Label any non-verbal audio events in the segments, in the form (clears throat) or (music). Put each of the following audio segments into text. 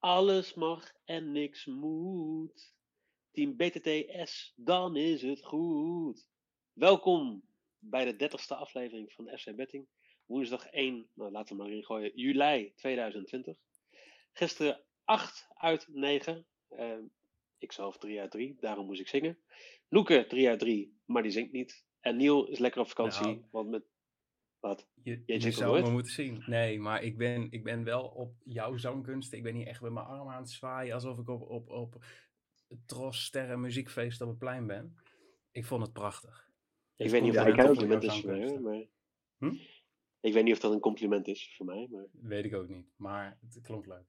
Alles mag en niks moet. Team BTTS, dan is het goed. Welkom bij de dertigste aflevering van FC Betting. Woensdag 1, nou laten we maar ingooien, juli 2020. Gisteren 8 uit 9. Uh, ik zelf 3 uit 3, daarom moest ik zingen. Loeke 3 uit 3, maar die zingt niet. En Niel is lekker op vakantie, Nou. want met... Wat? Je, je nog zou maar moeten zien. Nee, maar ik ben, ik ben wel op jouw zangkunsten. Ik ben hier echt met mijn armen aan het zwaaien. Alsof ik op, op, op het Tros Sterren Muziekfeest op het plein ben. Ik vond het prachtig. Ik weet niet of dat een compliment is voor mij, maar... Hm? Ik weet niet of dat een compliment is voor mij, maar... Weet ik ook niet. Maar het klonk leuk.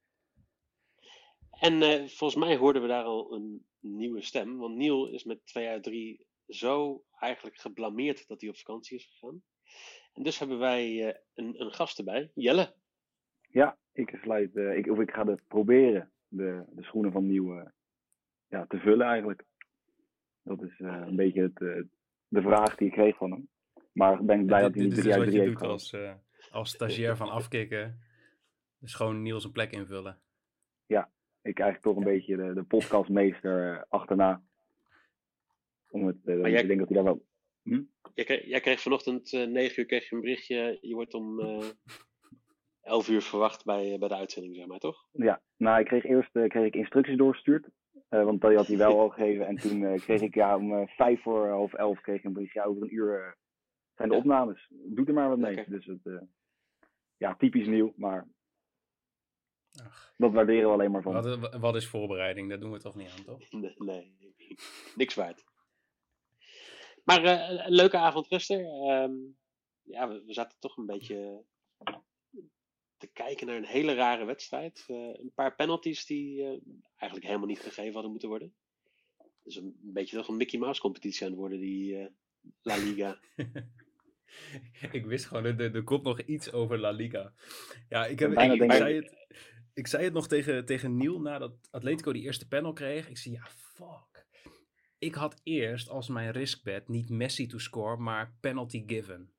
En eh, volgens mij hoorden we daar al een nieuwe stem. Want Niel is met 2 uit 3 zo eigenlijk geblameerd dat hij op vakantie is gegaan. En dus hebben wij eh, een, een gast erbij, Jelle. Ja, ik, sluit, eh, ik, of ik ga het proberen de, de schoenen van Nieuw eh, ja, te vullen eigenlijk. Dat is eh, een beetje het, eh, de vraag die ik kreeg van hem. Maar ik ben blij dat hij niet dit is 3 uit wat 3 je heeft gehad. als, eh, als stagiair van afkicken. Dus gewoon Niels een plek invullen. Ik eigenlijk toch een beetje de, de podcastmeester eh, achterna. Om het, Maar jij- Ik denk dat hij daar wel... Jij kreeg, jij kreeg vanochtend eh 9 uur kreeg je een berichtje. Je wordt om eh 11 uur verwacht bij, eh, bij de uitzending, zeg maar, toch? Ja, nou, ik kreeg eerst eh, kreeg ik instructies doorgestuurd. eh, want die had hij wel (laughs) al gegeven. En toen eh, kreeg ik ja, om eh, vijf voor half elf kreeg ik een berichtje. Ja, over een uur eh, zijn de Ja. opnames. Doe er maar wat mee. Dus het, eh, ja, typisch nieuw. Maar Ach, dat waarderen we alleen maar van. wat, wat is voorbereiding? Daar doen we toch niet aan, toch? Nee, nee niks waard. Maar eh, een leuke avond rusten. Ehm, ja, we, we zaten toch een beetje te kijken naar een hele rare wedstrijd. Eh, een paar penalties die eh, eigenlijk helemaal niet gegeven hadden moeten worden. Dus een, een beetje toch een Mickey Mouse competitie aan het worden, die eh, La Liga. (laughs) ik wist gewoon, er, er komt nog iets over La Liga. Ja, ik, heb, ik, zei het, ik zei het nog tegen, tegen Niel nadat Atletico die eerste panel kreeg. Ik zei, ja, fuck. Ik had eerst als mijn riskbet niet Messi to score, maar penalty given.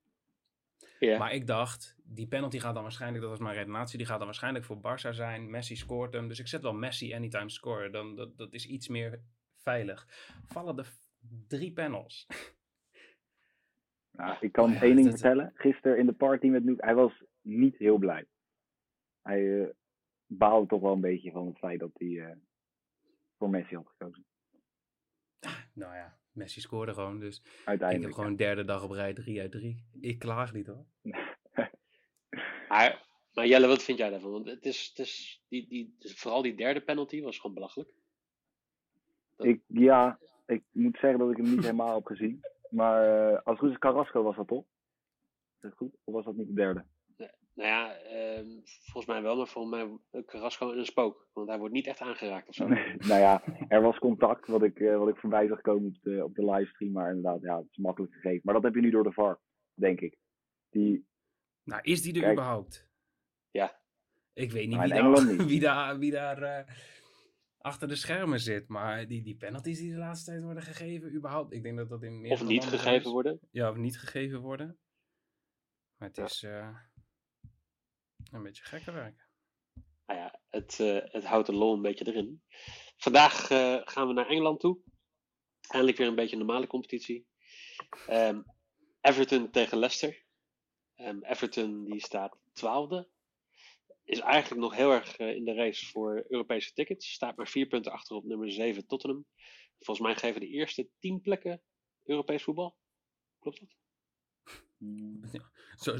Maar ik dacht, die penalty gaat dan waarschijnlijk, dat was mijn redenatie, die gaat dan waarschijnlijk voor Barça zijn. Messi scoort hem, dus ik zet wel Messi anytime score. Dan, dat, dat is iets meer veilig. Vallen er drie panels. Nou, ik kan Oh ja, één ding dat- vertellen. Gisteren in de party met Noek, hij was niet heel blij. Hij eh, baalde toch wel een beetje van het feit dat hij eh, voor Messi had gekozen. Nou ja, Messi scoorde gewoon, dus ik heb Uiteindelijk. gewoon derde dag op rij 3 uit 3. Ik klaag niet hoor. (laughs) Maar, maar Jelle, wat vind jij daarvan? Want het is, het is die, die, vooral die derde penalty was gewoon belachelijk. Ik, ja, ik moet zeggen dat ik hem niet helemaal heb gezien. Maar eh, als het goed is, Carrasco was dat toch? Is dat goed? Of was dat niet de derde? Nou ja, ehm, volgens mij wel, maar volgens mij eh, Carrasco een spook. Want hij wordt niet echt aangeraakt of zo. (laughs) nou ja, er was contact wat ik, eh, wat ik voorbij zag komen op de, op de livestream. Maar inderdaad, ja, het is makkelijk gegeven. Maar dat heb je nu door de VAR, denk ik. Die, Nou, is die er Kijk. überhaupt? Ja. Ik weet niet Nou, wie daar, (laughs) niet. wie daar, wie daar eh, achter de schermen zit. Maar die, die penalties die de laatste tijd worden gegeven, überhaupt. Ik denk dat dat in meer Of niet gegeven worden. Ja, of niet gegeven worden. Maar het Ja. is eh, een beetje gekke werk. Nou ja, het, eh, het houdt de lol een beetje erin. Vandaag eh, gaan we naar Engeland toe. Eindelijk weer een beetje een normale competitie. Ehm, Everton tegen Leicester. Ehm, Everton die staat twaalfde. Is eigenlijk nog heel erg eh, in de race voor Europese tickets. Staat maar vier punten achter op nummer 7 Tottenham. Volgens mij geven de eerste tien plekken Europees voetbal. Klopt dat? (laughs) Zo,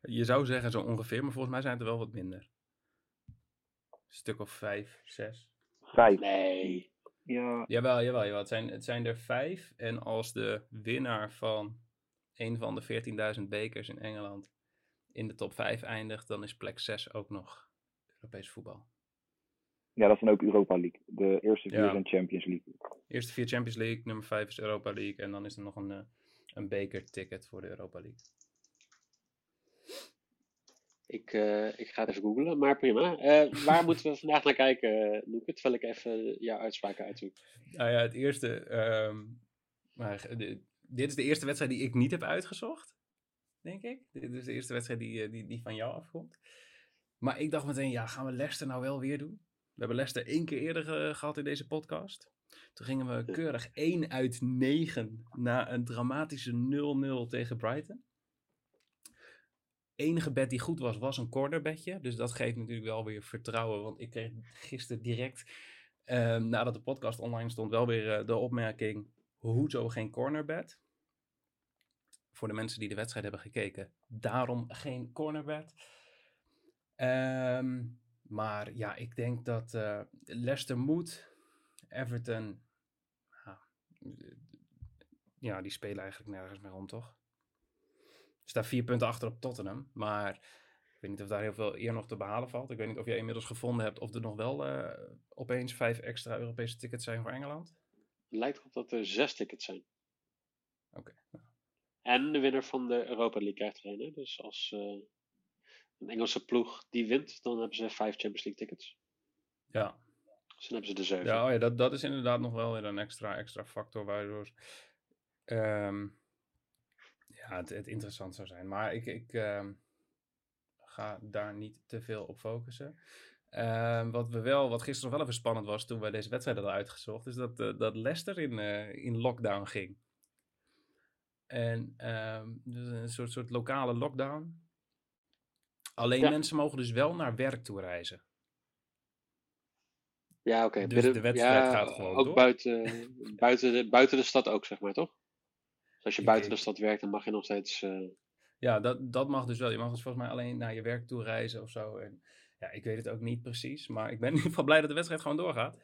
je zou zeggen zo ongeveer, maar volgens mij zijn het er wel wat minder. Een stuk of vijf, zes. vijf. Nee. Ja, Jawel, jawel, jawel. Het zijn, het zijn er vijf. En als de winnaar van een van de 14.000 bekers in Engeland in de top 5 eindigt, dan is plek 6 ook nog Europees voetbal. ja, dat is dan ook Europa League. De eerste vier Ja. zijn Champions League. Eerste vier Champions League, nummer 5 is Europa League. En dan is er nog een, eh, een bekerticket voor de Europa League. Ik, eh, ik ga het even googlen, maar prima. Eh, waar moeten we vandaag naar kijken, uh, Noeke? Terwijl ik even jouw uitspraken uitzoek. Nou ja, het eerste. ehm, maar de- dit is de eerste wedstrijd die ik niet heb uitgezocht. Denk ik. Dit is de eerste wedstrijd die, eh, die, die van jou afkomt. Maar ik dacht meteen, ja, gaan we Leicester nou wel weer doen? We hebben Leicester één keer eerder gehad in deze podcast. Toen gingen we keurig 1 uit 9 na een dramatische 0-0 tegen Brighton. Enige bed die goed was, was een cornerbedje. Dus dat geeft natuurlijk wel weer vertrouwen. Want ik kreeg gisteren direct, ehm, nadat de podcast online stond, wel weer eh, de opmerking: hoezo geen cornerbed? Voor de mensen die de wedstrijd hebben gekeken, daarom geen cornerbed. Ehm, maar ja, ik denk dat uh, Leicester moet. Everton ja, die spelen eigenlijk nergens meer om, toch? Er staan vier punten achter op Tottenham. Maar ik weet niet of daar heel veel eer nog te behalen valt. Ik weet niet of jij inmiddels gevonden hebt of er nog wel uh, opeens vijf extra Europese tickets zijn voor Engeland. Het lijkt erop dat er zes tickets zijn. Oké. Okay. En de winnaar van de Europa League krijgt er een. Dus als uh, een Engelse ploeg die wint, dan hebben ze vijf Champions League tickets. Ja, dus dan hebben ze de zeven. Ja, oh ja dat, dat is inderdaad nog wel weer een extra, extra factor waardoor um, ja, het, het, interessant zou zijn. Maar ik, ik um, ga daar niet te veel op focussen. Um, wat, we wel, wat gisteren nog wel even spannend was toen wij deze wedstrijd hadden uitgezocht, is dat, uh, dat Leicester in, uh, in lockdown ging. En dus een soort, soort lokale lockdown. Alleen ja. mensen mogen dus wel naar werk toe reizen. Ja, oké. Dus de wedstrijd ja, gaat gewoon ook door. Buiten, (laughs) buiten, de, buiten de stad ook, zeg maar, toch? Dus als je buiten de stad werkt, dan mag je nog steeds... Uh... Ja, dat, dat mag dus wel. Je mag dus volgens mij alleen naar je werk toe reizen of zo. En, ja, ik weet het ook niet precies, maar ik ben (laughs) in ieder geval blij dat de wedstrijd gewoon doorgaat.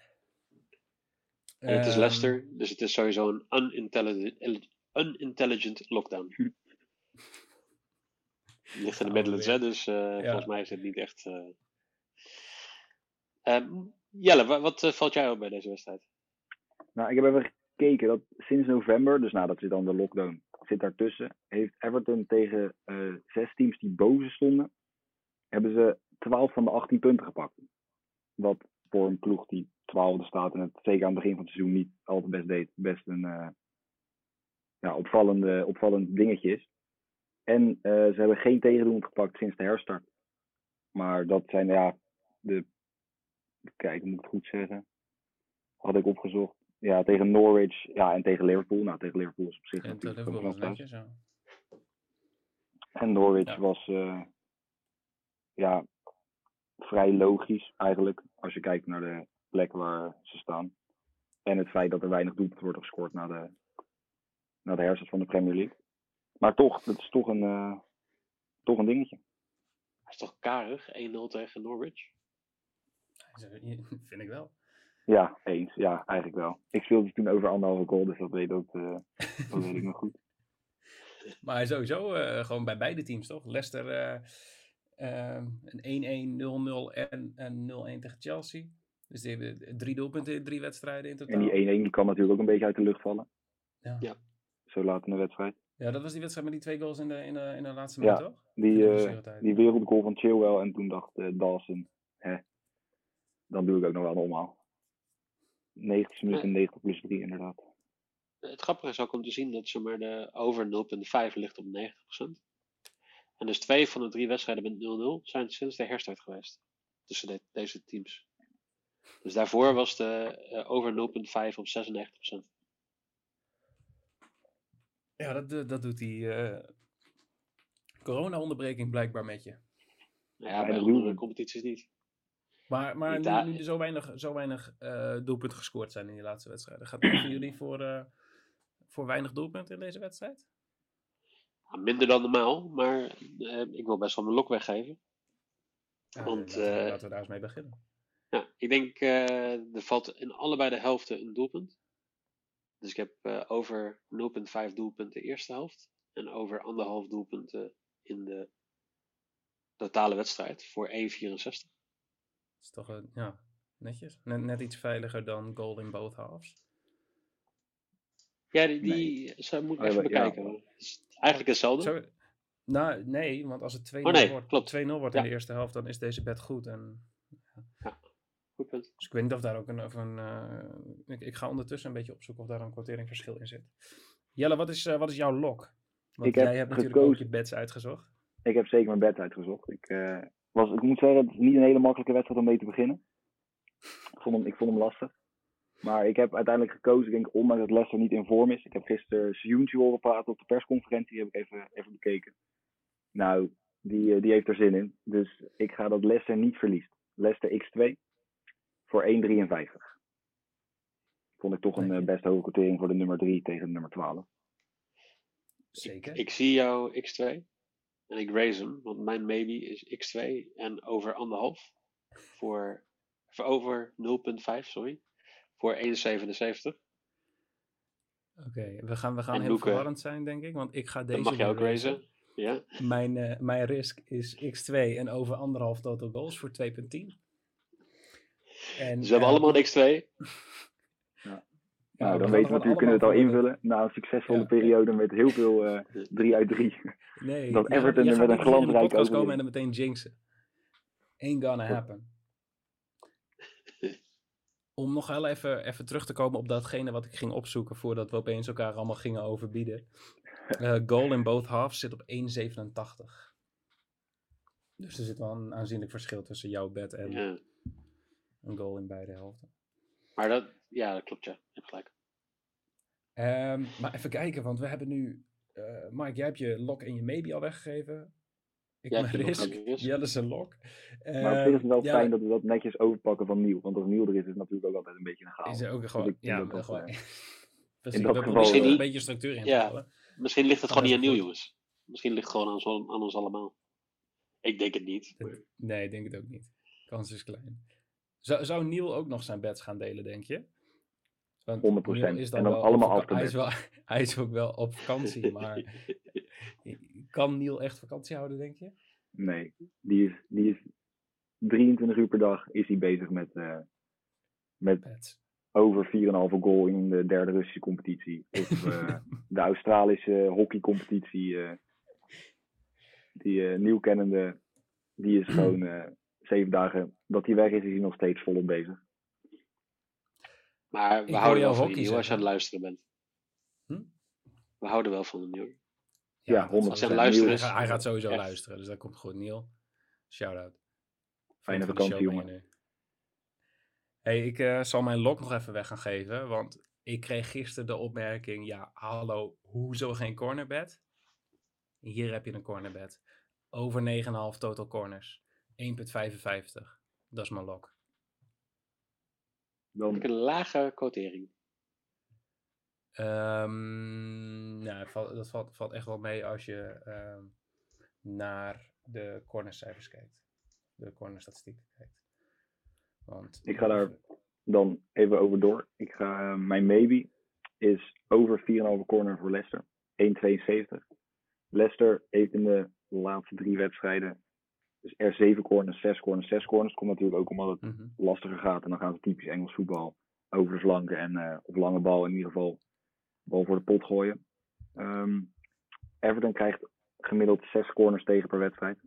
En het is Leicester, dus het is sowieso een unintelligent, unintelligent lockdown. Het (laughs) ligt in de Midlands, hè, dus uh, ja. volgens mij is het niet echt... Uh... Um, Jelle, wat, uh, valt jij op bij deze wedstrijd? Nou, ik heb even gekeken dat sinds november, dus nadat zit dan de lockdown zit daartussen, heeft Everton tegen uh, zes teams die boven stonden, hebben ze 12 van de 18 punten gepakt. Wat voor een ploeg die 12e staat en het zeker aan het begin van het seizoen niet altijd best deed, best een uh, ja, opvallende, opvallend dingetje is. En ze hebben geen tegendoelpunt gepakt sinds de herstart. Maar dat zijn ja, de Kijk, moet ik het goed zeggen. Had ik opgezocht. Ja, tegen Norwich. Ja, en tegen Liverpool. Nou, tegen Liverpool is op zich en tegen Liverpool was netjes, ja. En Norwich ja. was uh, ja, vrij logisch eigenlijk. Als je kijkt naar de plek waar ze staan. En het feit dat er weinig doelpunten wordt gescoord na de, na de herstart van de Premier League. Maar toch, dat is toch een, uh, toch een dingetje. Dat is toch karig, 1-0 tegen Norwich? (laughs) Vind ik wel. Ja, eens. Ja, eigenlijk wel. Ik speelde toen over anderhalve goal, dus dat weet, ook, uh, (laughs) dat weet ik nog goed. Maar sowieso uh, gewoon bij beide teams, toch? Leicester uh, een 1-1, 0-0 en een 0-1 tegen Chelsea. Dus die hebben drie doelpunten in drie wedstrijden in totaal. En die 1-1 die kan natuurlijk ook een beetje uit de lucht vallen. Ja. ja. Zo laat in de wedstrijd. Ja, dat was die wedstrijd met die twee goals in de, in de, in de laatste minuut, ja, toch? Die, uh, die wereldgoal van Chilwell en toen dacht uh, Dawson, hè, dan doe ik ook nog wel normaal. 90 minuten, 90 plus 3 inderdaad. Het grappige is ook om te zien dat ze maar de over 0,5 ligt op 90%. En dus twee van de drie wedstrijden met 0-0 zijn sinds de herstart geweest. Tussen de, deze teams. Dus daarvoor was de uh, over 0,5 op 96%. Ja, dat, dat doet die uh, corona-onderbreking blijkbaar met je. Nou ja, bij andere competities niet. Maar, maar nu, nu er zo weinig, zo weinig uh, doelpunten gescoord zijn in die laatste wedstrijden, gaat het (clears throat) voor jullie voor, uh, voor weinig doelpunten in deze wedstrijd? Ja, minder dan normaal, maar uh, ik wil best wel mijn lok weggeven. Ja, Want, laten, we, laten we daar eens mee beginnen. Ja, ik denk er valt in allebei de helften een doelpunt. Dus ik heb over 0,5 doelpunten eerste helft en over anderhalf doelpunten in de totale wedstrijd voor 1,64 is toch een, ja, netjes. Net, net iets veiliger dan goal in both halves. Ja, die, die nee. zou, moet ik even bekijken. Ja. Is eigenlijk hetzelfde. Nou, nee, want als het 2-0 oh, nee, wordt, klopt. 2 wordt ja. in de eerste helft, dan is deze bed goed. En, ja. goed punt. Dus ik weet niet of daar ook een... Of een uh, ik, ik, ga ondertussen een beetje opzoeken of daar een kwarteringverschil in zit. Jelle, wat is, uh, wat is jouw lok? Want ik jij heb hebt natuurlijk ook je beds uitgezocht. Ik heb zeker mijn bed uitgezocht. Ik, uh, was, ik moet zeggen, het is niet een hele makkelijke wedstrijd om mee te beginnen. Ik vond hem, ik vond hem lastig. Maar ik heb uiteindelijk gekozen, ik denk, ondanks dat Leicester niet in vorm is. Ik heb gisteren Sjoentje horen praten op de persconferentie, die heb ik even, even bekeken. Nou, die, eh, die heeft er zin in. Dus ik ga dat Leicester niet verliest. Leicester X2 voor 1,53. Vond ik toch een eh, best hoge quotering voor de nummer 3 tegen de nummer 12. Zeker. Ik zie jou X2 en ik raise hem, want mijn maybe is X2 en over anderhalf voor, voor over 0,5, sorry, voor 1,77. Oké, we gaan, we gaan En heel verwarrend zijn, denk ik. Want ik ga deze Dan mag je ook raisen. Ja, Mijn, eh, mijn risk is x2 en over anderhalf total goals voor 2.10. En, we hebben eh, allemaal een X2. (laughs) ja, nou, we dan weten we natuurlijk, kunnen we het al invullen. Na een succesvolle Ja. periode met heel veel eh 3 uit 3. Nee, dat Everton er met een glansrijk podcast komen en dan meteen jinxen. Ain't gonna happen. Om nog heel even, even terug te komen op datgene wat ik ging opzoeken voordat we opeens elkaar allemaal gingen overbieden. Eh, goal in both halves zit op 1,87. Dus er zit wel een aanzienlijk verschil tussen jouw bed en Ja. een goal in beide helften. Maar dat, ja, dat klopt ja, je hebt gelijk. Ehm, maar even kijken, want we hebben nu... eh Mike, jij hebt je lock en je maybe al weggegeven. Ik mijn lock risk. risk. Jelle zijn lock. Maar op zich is het wel Ehm, ja, fijn dat we dat netjes overpakken van Nieuw. Want als Nieuw er is, is het natuurlijk ook altijd een beetje een chaos. Is er ook Dus gewoon... ik denk Ja, dat gewoon... dat we er eh, een beetje structuur in te ja. houden. Misschien ligt het gewoon niet aan nieuw, jongens. Misschien ligt het gewoon aan, ons- aan ons allemaal. Ik denk het niet. Dat- Nee, ik denk het ook niet. Kans is klein. Zou, zou Neil ook nog zijn bets gaan delen, denk je? Want 100%. Neil is dan En dan allemaal op vaka- hij, is wel, (laughs) hij is ook wel op vakantie, maar (laughs) kan Neil echt vakantie houden, denk je? Nee, die is, die is 23 uur per dag is hij bezig met, eh, met over 4,5 goal in de derde Russische competitie. Of eh, (laughs) de Australische hockeycompetitie. eh die nieuw kennende, die is (clears throat) gewoon zeven dagen dat hij weg is, is hij nog steeds volop bezig. Maar we Ik houden jou wel van hockey als je aan het luisteren bent. Hm? We houden wel van de nieuw. Ja, dat 100%. zal wel. luisteren Hij is gaat- Hij gaat sowieso echt- luisteren, dus dat komt goed. Neil, shout-out. Fijne vakantie, jongen. nu. hey, ik eh, zal mijn lok nog even weg gaan geven, want ik kreeg gisteren de opmerking, ja, hallo, hoezo geen cornerbed? Hier heb je een cornerbed. Over 9,5 total corners. 1,55. Dat is mijn lok. Dan, Een lage quotering. Ehm nou, dat valt, valt echt wel mee als je ehm, naar de cornercijfers kijkt. De cornerstatistieken kijkt. Want Ik ga daar- dan even over door. Ik ga, eh, mijn maybe is over 4,5 corner voor Leicester. 1,72. Leicester heeft in de laatste drie wedstrijden dus er 7 corners, 6 corners, 6 corners. Komt natuurlijk ook omdat het Mhm. lastiger gaat. En dan gaan ze typisch Engels voetbal over de flanken en eh, op lange bal in ieder geval bal voor de pot gooien. Ehm, Everton krijgt gemiddeld 6 corners tegen per wedstrijd.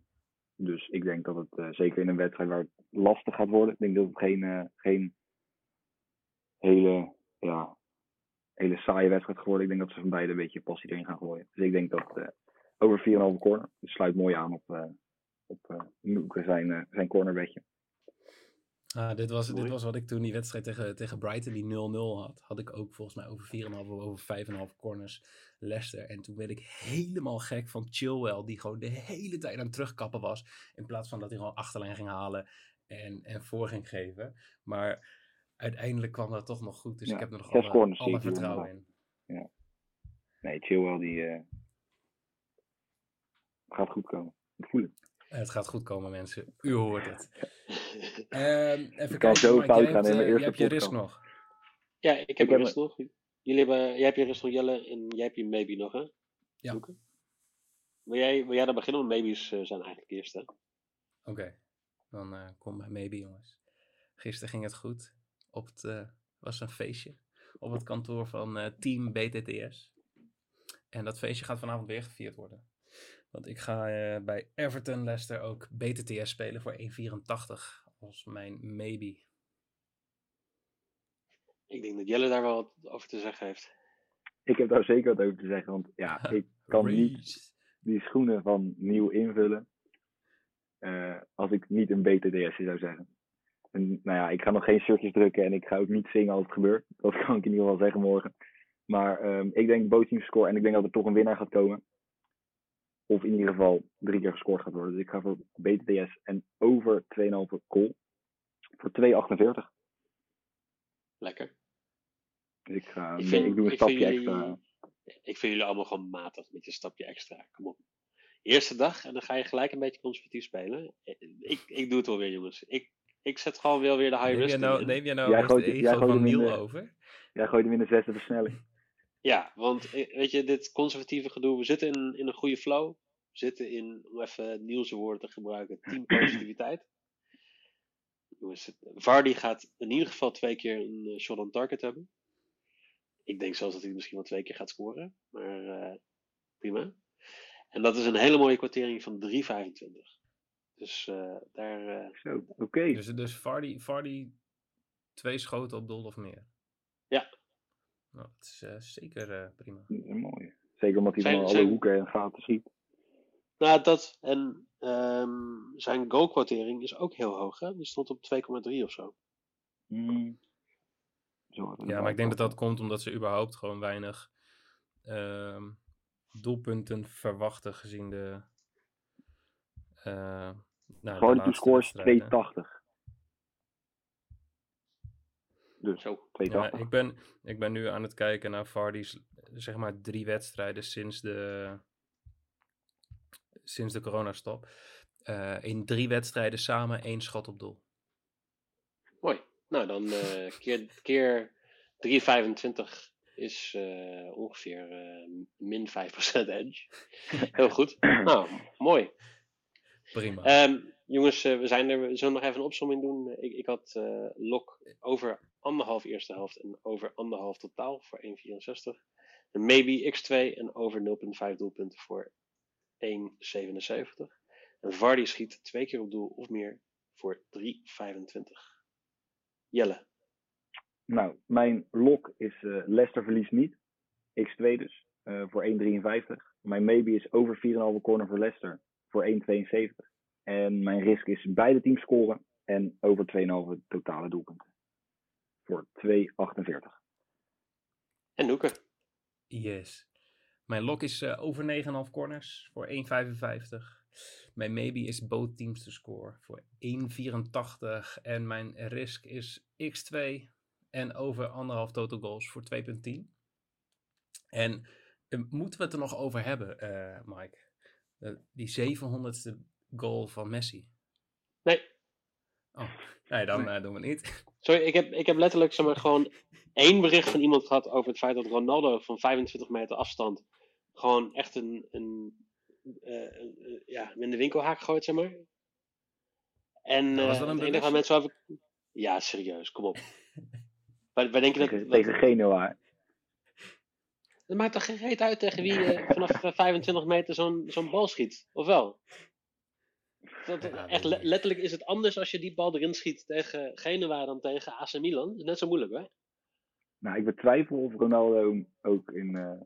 Dus ik denk dat het eh, zeker in een wedstrijd waar het lastig gaat worden. Ik denk dat het geen, eh, geen hele, ja, hele saaie wedstrijd gaat worden. Ik denk dat ze van beide een beetje passie erin gaan gooien. Dus ik denk dat over 4,5 corner. Dus sluit mooi aan op, op eh, Noeke zijn, eh, zijn cornerbedje. Ah, dit, was, dit was wat ik toen die wedstrijd tegen, tegen Brighton, die 0-0 had. Had ik ook volgens mij over 4,5 of over 5,5 corners Leicester. En toen werd ik helemaal gek van Chilwell, die gewoon de hele tijd aan het terugkappen was. In plaats van dat hij gewoon achterlijn ging halen en, en voor ging geven. Maar uiteindelijk kwam dat toch nog goed. Dus Ja, ik heb er nog alle, vertrouwen in. inderdaad. Nee, Chilwell die eh, gaat goed komen. Ik voel het. Het gaat goed komen, mensen. U hoort het. (laughs) Ehm even kan kijken, zo Mike, fout gaan hebt, in mijn eerste hebt je risk nog. Ja, ik heb Ik je heb rust nog. Jullie hebben, jij hebt je rust nog, Jelle, en jij hebt je maybe nog, hè? Ja. Wil jij, wil jij dan beginnen? Want maybes eh, zijn eigenlijk eerst, hè? Oké, dan eh, kom bij maybe jongens. Gisteren ging het goed. Op het eh, was een feestje op het kantoor van eh, Team BTTS. En dat feestje gaat vanavond weer gevierd worden. Want ik ga eh, bij Everton Leicester ook BTTS spelen voor 1,84 als mijn maybe. Ik denk dat Jelle daar wel wat over te zeggen heeft. Ik heb daar zeker wat over te zeggen. Want ja, (laughs) ik kan niet die schoenen van nieuw invullen. eh, als ik niet een BTDS zou zeggen. En, nou ja, ik ga nog geen shirtjes drukken en ik ga ook niet zingen als het gebeurt. Dat kan ik in ieder geval zeggen morgen. Maar ehm, ik denk bootteam score en ik denk dat er toch een winnaar gaat komen. Of in ieder geval drie keer gescoord gaat worden. Dus ik ga voor BTTS en over 2,5 goal. Voor 2,48. Lekker. Dus ik, ga, Ik vind- ik doe een ik stapje jullie- extra. Ik vind jullie allemaal gewoon matig met je stapje extra. Kom op. Eerste dag en dan ga je gelijk een beetje conservatief spelen. Ik, ik doe het wel weer, jongens. Ik, ik zet gewoon wel weer de high Neem risk jij nou, in. neem jij nou Jij eens gooit- de jij ego gooit van Niel de- over? Jij gooit hem in de zesde versnelling. Ja, want eh, weet je, dit conservatieve gedoe, we zitten in, in een goede flow. We zitten in, om even Niels' woorden te gebruiken, teampositiviteit. (clears throat) Het- Vardy gaat in ieder geval twee keer een eh, shot on target hebben. Ik denk zelfs dat hij misschien wel twee keer gaat scoren. Maar eh, prima. En dat is een hele mooie kwartering van 3,25. Dus eh, daar, eh, Zo, oké. Dus, dus Vardy, Vardy twee schoten op doel of meer? Ja. Nou, dat is eh, zeker eh, prima. Mooi. Zeker omdat hij Zijn- van alle zijn- hoeken en gaten schiet. Nou, dat en ehm, zijn goalquotering is ook heel hoog. Hè? Die stond op 2,3 of zo. Hmm. Zo, Ja, maar ik denk dat dat komt omdat ze überhaupt gewoon weinig ehm, doelpunten verwachten gezien de. eh nou, de Gewoon to laatste score is wedstrijden. 280. Dus Zo. 280. Ja, ik, ben, ik ben nu aan het kijken naar Vardy's, zeg maar, drie wedstrijden sinds de, sinds de coronastop. Eh in drie wedstrijden samen één schot op doel. Mooi. Nou, dan eh, keer, keer 3,25 is eh, ongeveer eh, min 5% edge. Heel goed. Nou, mooi. Prima. Ehm, jongens, we zijn er. We zullen nog even een opsomming doen. Ik, ik had eh lok over anderhalf eerste helft en over anderhalf totaal voor 1,64. Een maybe x2 en over 0,5 doelpunten voor 1,77. En Vardy schiet twee keer op doel of meer voor 3,25. Jelle. Nou, mijn lok is eh Leicester verliest niet. X2 dus. eh, voor 1,53. Mijn maybe is over 4,5 corner voor Leicester. Voor 1,72. En mijn risk is beide teams scoren. En over 2,5 totale doelpunten. Voor 2,48. En Noeke. Yes. Mijn lock is eh, over 9,5 corners voor 1,55. Mijn maybe is both teams to score voor 1,84. En mijn risk is x2 en over anderhalf total goals voor 2,10. En eh, moeten we het er nog over hebben, eh, Mike? Die 700ste goal van Messi. Nee, Oh, nee, dan eh, doen we het niet. sorry, ik heb, ik heb letterlijk zeg maar, gewoon één bericht van iemand gehad over het feit dat Ronaldo van 25 meter afstand gewoon echt een, een, eh, een- een- ja, in de winkelhaak gooit, zeg maar. En Nou, was eh, dat een het enige waar mensen over... Ja, serieus, kom op. wij, wij denken dat... Tegen, Genoa. Het maakt toch geen reet uit tegen wie eh, vanaf eh, 25 meter zo'n zo'n bal schiet, of wel? Dat, dat- Ja, echt le- letterlijk is het anders als je die bal erin schiet tegen Genua dan tegen AC Milan. Dat is net zo moeilijk, hè? Nou, ik betwijfel of Ronaldo ook in. eh,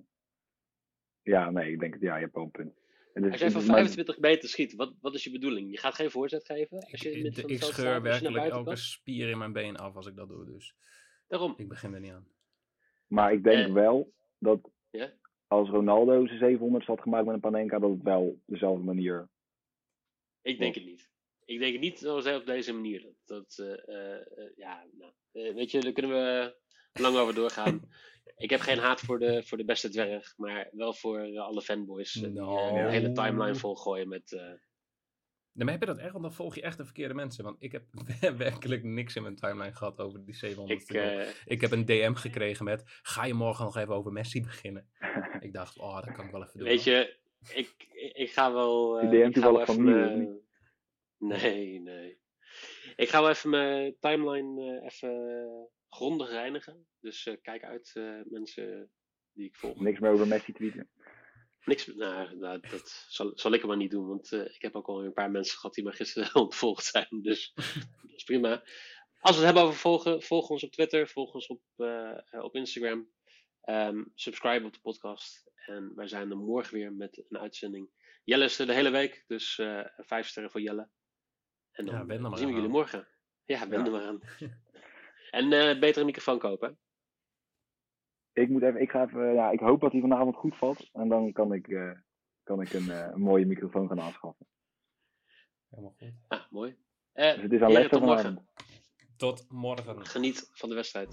Ja, nee, ik denk het. Ja, je hebt wel een punt. Het is- Als jij het van is maar- 25 meter schiet, wat, wat is je bedoeling? Je gaat geen voorzet geven? Als je Ik, met ik, scheur staat, als je naar werkelijk elke kan? spier in mijn been af als ik dat doe. Dus Daarom. ik begin er niet aan. Maar ik denk Eh, wel dat Ja? als Ronaldo zijn 700 had gemaakt met een Panenka, dat het wel op dezelfde manier. Ik denk het niet. Ik denk het niet zoals hij op deze manier. Dat, dat eh, eh, eh, ja, nou, weet je, daar kunnen we lang over doorgaan. (laughs) ik heb geen haat voor de, voor de beste dwerg, maar wel voor alle fanboys die een hele timeline volgooien met... eh, Nee, maar heb je dat echt? Want dan volg je echt de verkeerde mensen. Want ik heb (laughs) werkelijk niks in mijn timeline gehad over die 700 ik, Ik heb een DM gekregen met, ga je morgen nog even over Messi beginnen? ik dacht, oh, dat kan ik wel even doen. weet je, ik, ik, ga wel... eh, DM ik ga wel even mijn- Nee, nee. Ik ga wel even mijn timeline eh, even grondig reinigen. Dus eh, kijk uit, eh, mensen die ik volg. Niks meer over Messi tweeten. Niks, nou, nou, dat zal, zal ik maar niet doen, want eh, ik heb ook al een paar mensen gehad die me gisteren (laughs) ontvolgd zijn. Dus (laughs) dat is prima. Als we het hebben over volgen, volg ons op Twitter, volg ons op, eh, eh, op Instagram. Ehm, subscribe op de podcast. En wij zijn er morgen weer met een uitzending. Jelle is er de hele week, dus eh, vijf sterren voor Jelle. En dan Ja, wen er eh, maar zien we aan. jullie morgen. Ja, ben Ja. er maar aan. (laughs) En eh beter een microfoon kopen. Ik, moet even, ik, ga even, ja, ik hoop dat hij vanavond goed valt. En dan kan ik, eh, kan ik een, eh, een mooie microfoon gaan aanschaffen. Helemaal goed. Ah, mooi. Eh, Dus het is aan tot morgen. vanavond. Tot morgen. Geniet van de wedstrijd.